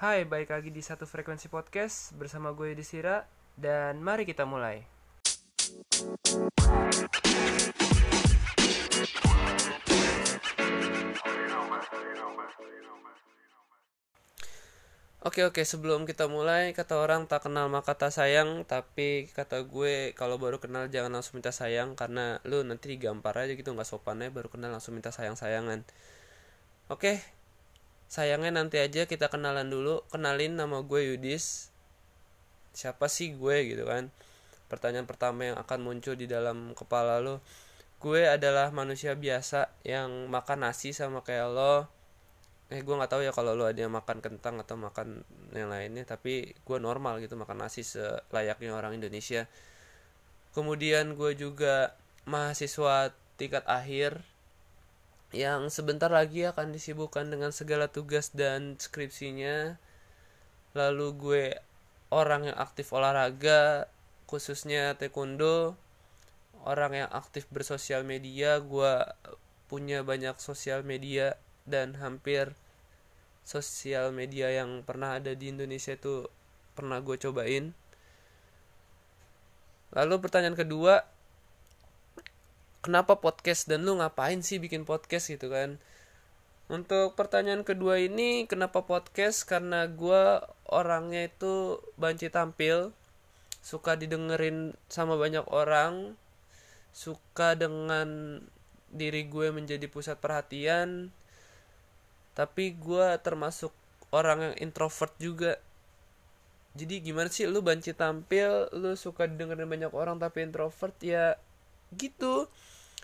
Hai, balik lagi di satu frekuensi podcast bersama gue Desira dan mari kita mulai. Oke oke sebelum kita mulai kata orang tak kenal maka tak sayang tapi kata gue kalau baru kenal jangan langsung minta sayang karena lu nanti digampar aja gitu nggak sopannya baru kenal langsung minta sayang sayangan. Oke sayangnya nanti aja kita kenalan dulu kenalin nama gue Yudis. Siapa sih gue gitu kan? Pertanyaan pertama yang akan muncul di dalam kepala lo. Gue adalah manusia biasa yang makan nasi sama kayak lo. Eh gue nggak tahu ya kalau lo ada yang makan kentang atau makan yang lainnya tapi gue normal gitu makan nasi selayaknya orang Indonesia. Kemudian gue juga mahasiswa tingkat akhir yang sebentar lagi akan disibukkan dengan segala tugas dan skripsinya. Lalu gue orang yang aktif olahraga khususnya taekwondo orang yang aktif bersosial media gue punya banyak sosial media dan hampir sosial media yang pernah ada di Indonesia itu pernah gue cobain. Lalu pertanyaan kedua kenapa podcast dan lu ngapain sih bikin podcast gitu kan? Untuk pertanyaan kedua ini kenapa podcast? Karena gue orangnya itu banci tampil suka didengerin sama banyak orang suka dengan diri gue menjadi pusat perhatian tapi gue termasuk orang yang introvert juga. Jadi gimana sih lu banci tampil lu suka dengerin banyak orang tapi introvert ya gitu.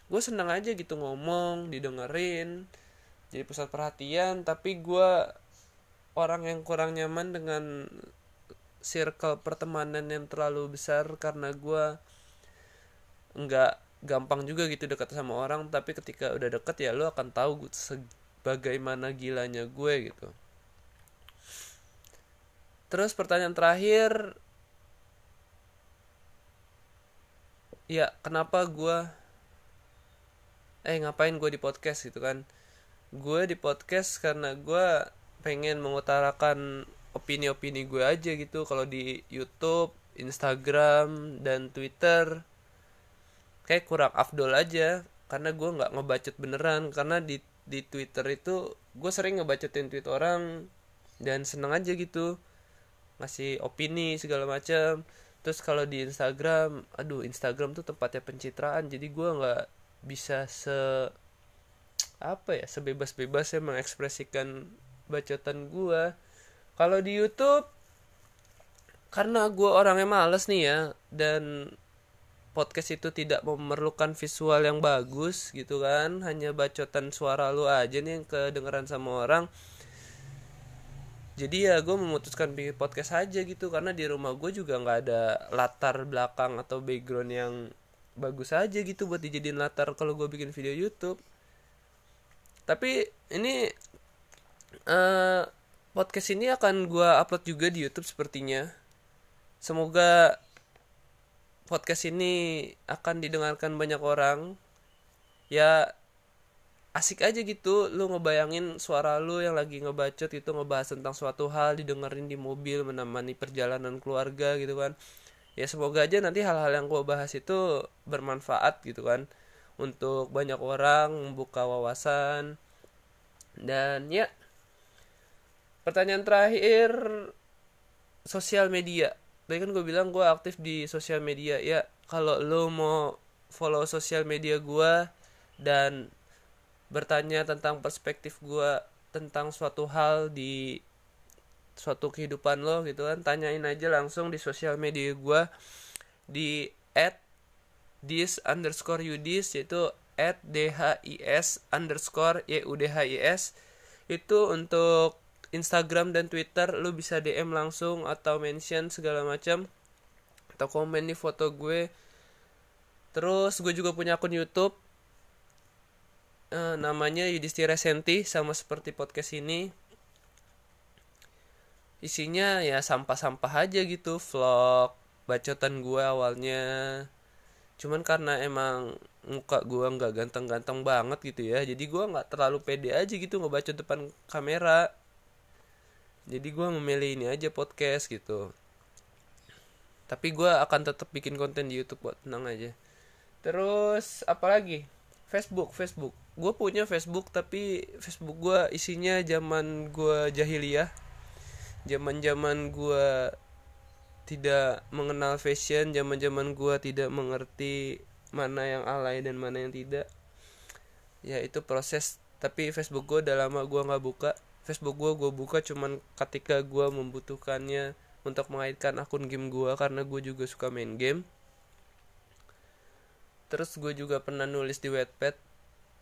Gue seneng aja gitu ngomong didengerin jadi pusat perhatian. Tapi gue orang yang kurang nyaman dengan circle pertemanan yang terlalu besar karena gue nggak gampang juga gitu dekat sama orang. Tapi ketika udah deket ya lo akan tahu bagaimana gilanya gue gitu. Terus pertanyaan terakhir ya kenapa gue eh ngapain gue di podcast gitu kan? Gue di podcast karena gue pengen mengutarakan opini-opini gue aja gitu. Kalau di YouTube Instagram dan Twitter kayak kurang afdol aja. Karena gue nggak ngebacot beneran. Karena di di Twitter itu gue sering ngebacotin tweet orang dan seneng aja gitu. Ngasih opini segala macam terus kalau di Instagram aduh Instagram tuh tempatnya pencitraan jadi gue nggak bisa se apa ya sebebas-bebasnya mengekspresikan bacotan gue kalau di YouTube karena gue orangnya males nih ya dan podcast itu tidak memerlukan visual yang bagus gitu kan hanya bacotan suara lu aja nih yang kedengeran sama orang jadi ya gue memutuskan bikin podcast aja gitu karena di rumah gue juga nggak ada latar belakang atau background yang bagus aja gitu buat dijadiin latar kalau gue bikin video YouTube. Tapi ini uh, podcast ini akan gue upload juga di YouTube sepertinya. Semoga podcast ini akan didengarkan banyak orang. Ya asik aja gitu lu ngebayangin suara lu yang lagi ngebacot itu ngebahas tentang suatu hal didengerin di mobil menemani perjalanan keluarga gitu kan. Ya semoga aja nanti hal-hal yang gue bahas itu bermanfaat gitu kan untuk banyak orang membuka wawasan. Dan ya pertanyaan terakhir sosial media. Tadi kan gue bilang gue aktif di sosial media. Ya kalau lo mau follow sosial media gue dan bertanya tentang perspektif gue tentang suatu hal di suatu kehidupan lo gitu kan tanyain aja langsung di sosial media gue di at dis underscore yudis yaitu at dhis underscore yudhis itu untuk Instagram dan Twitter lu bisa DM langsung atau mention segala macam atau komen di foto gue. Terus gue juga punya akun YouTube uh, namanya Yudhistira Senti sama seperti podcast ini. Isinya ya sampah-sampah aja gitu vlog bacotan gue awalnya. Cuman karena emang muka gue nggak ganteng-ganteng banget gitu ya jadi gue nggak terlalu pede aja gitu ngebaca depan kamera. Jadi gue memilih ini aja podcast gitu. Tapi gue akan tetap bikin konten di YouTube buat tenang aja. Terus apalagi Facebook Facebook. Gue punya Facebook tapi Facebook gue isinya zaman gue jahiliyah. Zaman zaman gue tidak mengenal fashion zaman zaman gue tidak mengerti mana yang alay dan mana yang tidak. Ya itu proses. Tapi Facebook gue udah lama gue nggak buka. Facebook gue gue buka cuman ketika gue membutuhkannya untuk mengaitkan akun game gue karena gue juga suka main game terus gue juga pernah nulis di Wattpad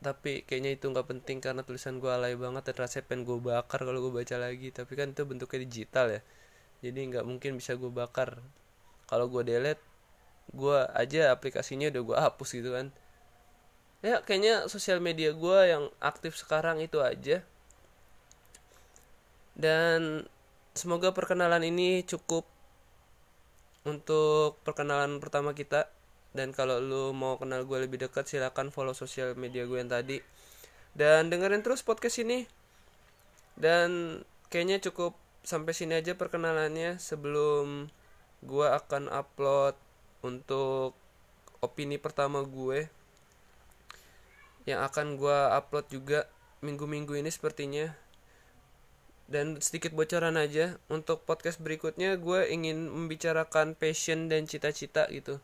tapi kayaknya itu nggak penting karena tulisan gue alay banget dan rasanya pengen gue bakar kalau gue baca lagi. Tapi kan itu bentuknya digital ya jadi nggak mungkin bisa gue bakar. Kalau gue delete gue aja aplikasinya udah gue hapus gitu kan. Ya kayaknya sosial media gue yang aktif sekarang itu aja. Dan semoga perkenalan ini cukup untuk perkenalan pertama kita dan kalau lu mau kenal gue lebih dekat silahkan follow sosial media gue yang tadi. Dan dengerin terus podcast ini. Dan kayaknya cukup sampai sini aja perkenalannya sebelum gue akan upload untuk opini pertama gue yang akan gue upload juga minggu-minggu ini sepertinya. Dan sedikit bocoran aja untuk podcast berikutnya gue ingin membicarakan passion dan cita-cita gitu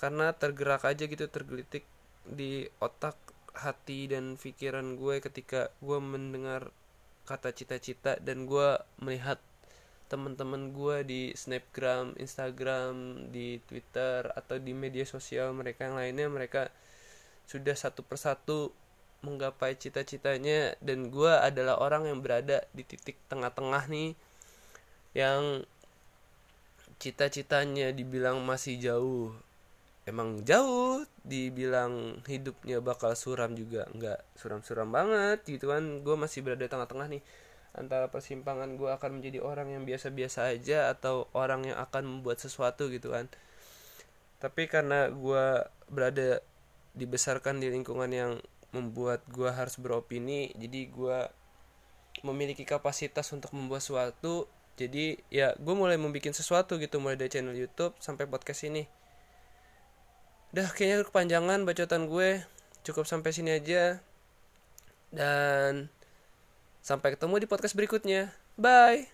karena tergerak aja gitu tergelitik di otak hati dan pikiran gue ketika gue mendengar kata cita-cita dan gue melihat teman-teman gue di snapgram instagram di twitter atau di media sosial mereka yang lainnya mereka sudah satu persatu menggapai cita-citanya dan gue adalah orang yang berada di titik tengah-tengah nih yang cita-citanya dibilang masih jauh emang jauh dibilang hidupnya bakal suram juga. Nggak suram-suram banget gitu kan. Gue masih berada tengah-tengah nih. Antara persimpangan gue akan menjadi orang yang biasa-biasa aja atau orang yang akan membuat sesuatu gitu kan. Tapi karena gue berada dibesarkan di lingkungan yang membuat gue harus beropini jadi gue memiliki kapasitas untuk membuat sesuatu jadi ya gue mulai membuat sesuatu gitu mulai dari channel YouTube sampai podcast ini udah kayaknya kepanjangan bacotan gue. Cukup sampai sini aja. Dan sampai ketemu di podcast berikutnya. Bye